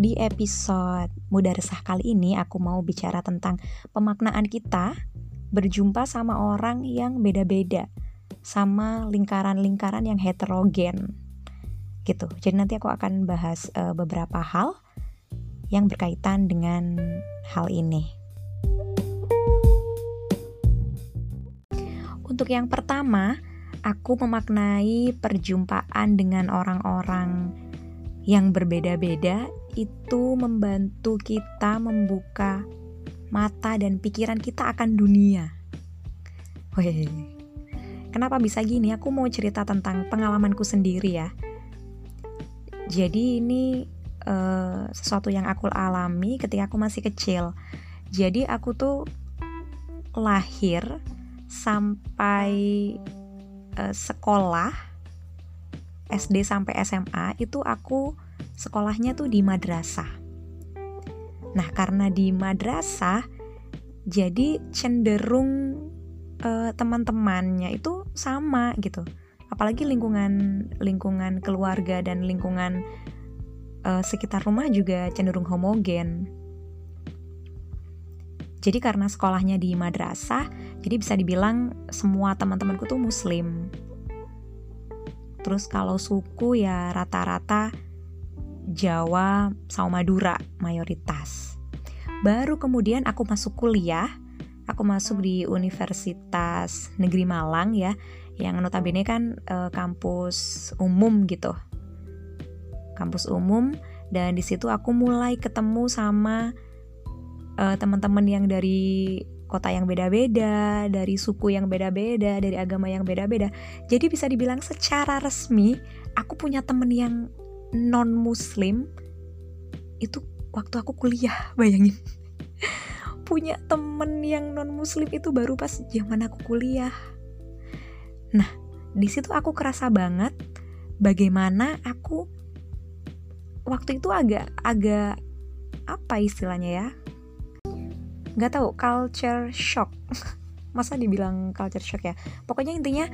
Di episode Mudah Resah kali ini aku mau bicara tentang pemaknaan kita berjumpa sama orang yang beda-beda sama lingkaran-lingkaran yang heterogen gitu. Jadi nanti aku akan bahas uh, beberapa hal yang berkaitan dengan hal ini. Untuk yang pertama, aku memaknai perjumpaan dengan orang-orang yang berbeda-beda itu membantu kita membuka mata dan pikiran kita akan dunia. Wih, kenapa bisa gini? Aku mau cerita tentang pengalamanku sendiri ya. Jadi ini uh, sesuatu yang aku alami ketika aku masih kecil. Jadi aku tuh lahir sampai uh, sekolah SD sampai SMA itu aku sekolahnya tuh di madrasah. Nah, karena di madrasah jadi cenderung uh, teman-temannya itu sama gitu. Apalagi lingkungan lingkungan keluarga dan lingkungan uh, sekitar rumah juga cenderung homogen. Jadi karena sekolahnya di madrasah, jadi bisa dibilang semua teman-temanku tuh muslim. Terus kalau suku ya rata-rata Jawa sama Madura mayoritas. Baru kemudian aku masuk kuliah, aku masuk di Universitas Negeri Malang ya, yang notabene kan e, kampus umum gitu. Kampus umum dan di situ aku mulai ketemu sama e, teman-teman yang dari kota yang beda-beda, dari suku yang beda-beda, dari agama yang beda-beda. Jadi bisa dibilang secara resmi aku punya temen yang non muslim itu waktu aku kuliah bayangin. Punya temen yang non muslim itu baru pas zaman aku kuliah. Nah di situ aku kerasa banget bagaimana aku waktu itu agak agak apa istilahnya ya? Nggak tahu culture shock. Masa dibilang culture shock ya? Pokoknya intinya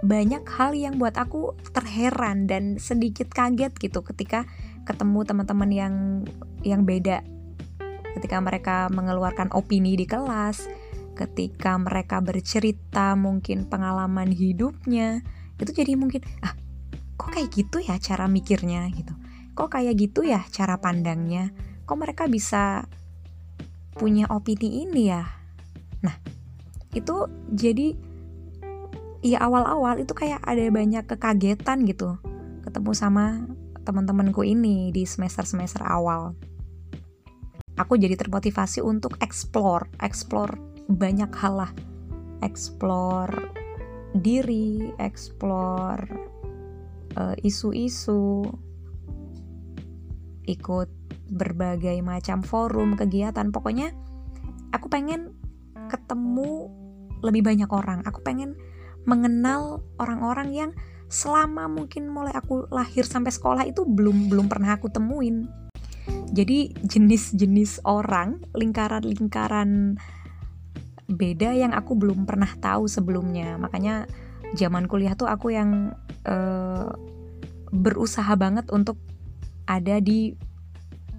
banyak hal yang buat aku terheran dan sedikit kaget gitu ketika ketemu teman-teman yang yang beda. Ketika mereka mengeluarkan opini di kelas ketika mereka bercerita mungkin pengalaman hidupnya itu jadi mungkin ah kok kayak gitu ya cara mikirnya? gitu. Kok kayak gitu ya cara pandangnya? Kok mereka bisa punya opini ini ya? Nah itu jadi ya awal-awal itu kayak ada banyak kekagetan gitu ketemu sama teman-temanku ini di semester-semester awal. Aku jadi termotivasi untuk explore, explore banyak hal lah. Explore diri, explore uh, isu-isu, ikut berbagai macam forum, kegiatan. Pokoknya aku pengen ketemu lebih banyak orang. Aku pengen mengenal orang-orang yang selama mungkin mulai aku lahir sampai sekolah itu belum belum pernah aku temuin. Jadi jenis-jenis orang, lingkaran-lingkaran beda yang aku belum pernah tahu sebelumnya. Makanya zaman kuliah tuh aku yang uh, berusaha banget untuk ada di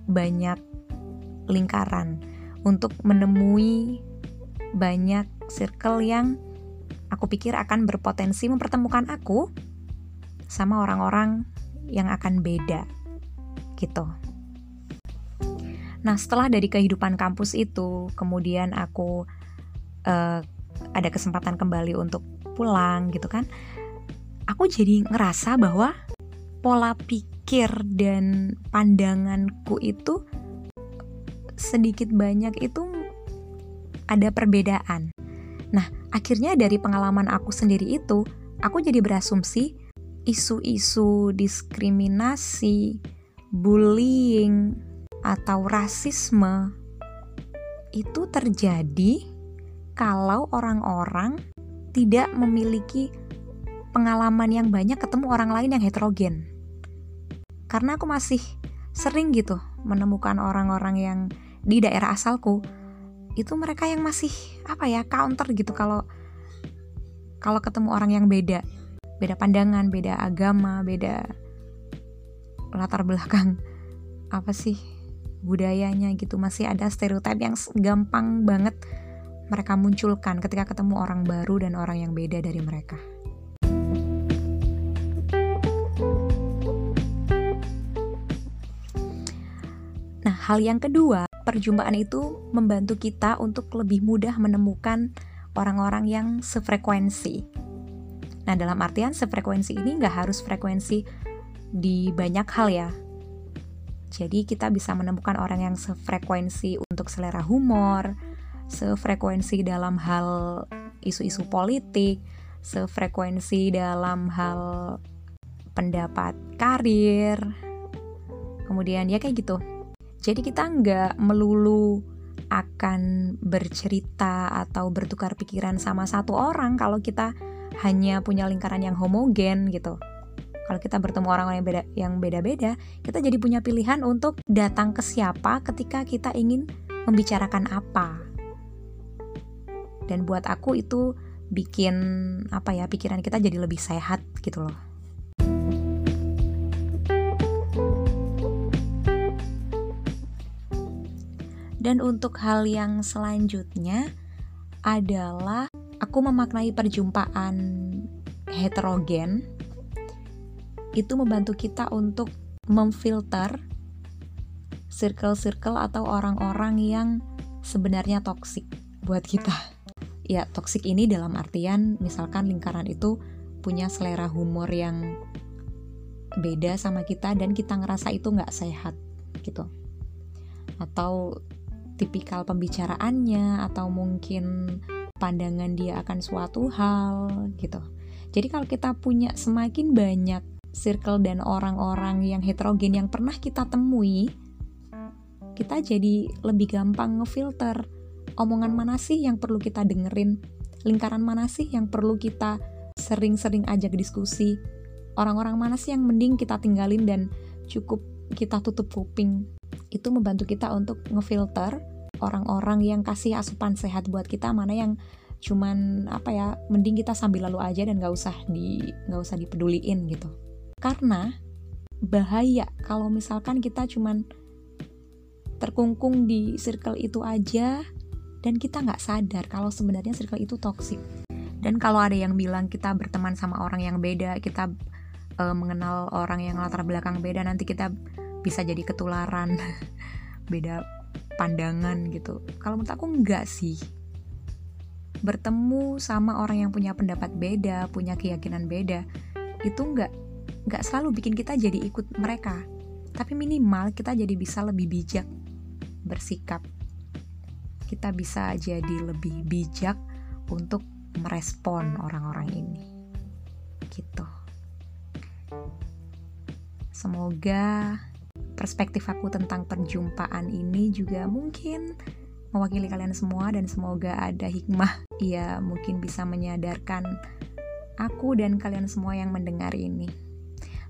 banyak lingkaran untuk menemui banyak circle yang aku pikir akan berpotensi mempertemukan aku sama orang-orang yang akan beda gitu. Nah, setelah dari kehidupan kampus itu, kemudian aku uh, ada kesempatan kembali untuk pulang gitu kan. Aku jadi ngerasa bahwa pola pikir dan pandanganku itu sedikit banyak itu ada perbedaan. Nah, akhirnya dari pengalaman aku sendiri itu, aku jadi berasumsi isu-isu diskriminasi, bullying, atau rasisme itu terjadi kalau orang-orang tidak memiliki pengalaman yang banyak ketemu orang lain yang heterogen. Karena aku masih sering gitu menemukan orang-orang yang di daerah asalku itu mereka yang masih apa ya counter gitu kalau kalau ketemu orang yang beda beda pandangan beda agama beda latar belakang apa sih budayanya gitu masih ada stereotip yang gampang banget mereka munculkan ketika ketemu orang baru dan orang yang beda dari mereka. Nah, hal yang kedua, perjumpaan itu membantu kita untuk lebih mudah menemukan orang-orang yang sefrekuensi. Nah, dalam artian sefrekuensi ini nggak harus frekuensi di banyak hal ya. Jadi kita bisa menemukan orang yang sefrekuensi untuk selera humor, sefrekuensi dalam hal isu-isu politik, sefrekuensi dalam hal pendapat karir, kemudian ya kayak gitu. Jadi kita nggak melulu akan bercerita atau bertukar pikiran sama satu orang kalau kita hanya punya lingkaran yang homogen gitu. Kalau kita bertemu orang yang beda yang beda-beda, kita jadi punya pilihan untuk datang ke siapa ketika kita ingin membicarakan apa. Dan buat aku itu bikin apa ya pikiran kita jadi lebih sehat gitu loh. Dan untuk hal yang selanjutnya adalah aku memaknai perjumpaan heterogen itu membantu kita untuk memfilter circle-circle atau orang-orang yang sebenarnya toksik buat kita. Ya, toksik ini dalam artian misalkan lingkaran itu punya selera humor yang beda sama kita dan kita ngerasa itu nggak sehat gitu. Atau tipikal pembicaraannya atau mungkin pandangan dia akan suatu hal gitu. Jadi kalau kita punya semakin banyak circle dan orang-orang yang heterogen yang pernah kita temui, kita jadi lebih gampang ngefilter omongan mana sih yang perlu kita dengerin, lingkaran mana sih yang perlu kita sering-sering ajak diskusi, orang-orang mana sih yang mending kita tinggalin dan cukup kita tutup kuping. Itu membantu kita untuk ngefilter orang-orang yang kasih asupan sehat buat kita mana yang cuman apa ya mending kita sambil lalu aja dan nggak usah di nggak usah dipeduliin gitu. Karena bahaya kalau misalkan kita cuman terkungkung di circle itu aja dan kita nggak sadar kalau sebenarnya circle itu toksik dan kalau ada yang bilang kita berteman sama orang yang beda kita uh, mengenal orang yang latar belakang beda nanti kita bisa jadi ketularan. Beda pandangan gitu. Kalau menurut aku enggak sih. Bertemu sama orang yang punya pendapat beda punya keyakinan beda itu enggak nggak selalu bikin kita jadi ikut mereka. Tapi minimal kita jadi bisa lebih bijak bersikap. Kita bisa jadi lebih bijak untuk merespon orang-orang ini. Gitu. Semoga perspektif aku tentang perjumpaan ini juga mungkin mewakili kalian semua dan semoga ada hikmah ya mungkin bisa menyadarkan aku dan kalian semua yang mendengar ini.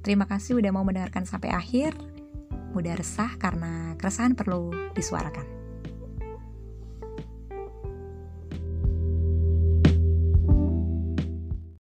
Terima kasih udah mau mendengarkan sampai akhir. Mudah resah karena keresahan perlu disuarakan.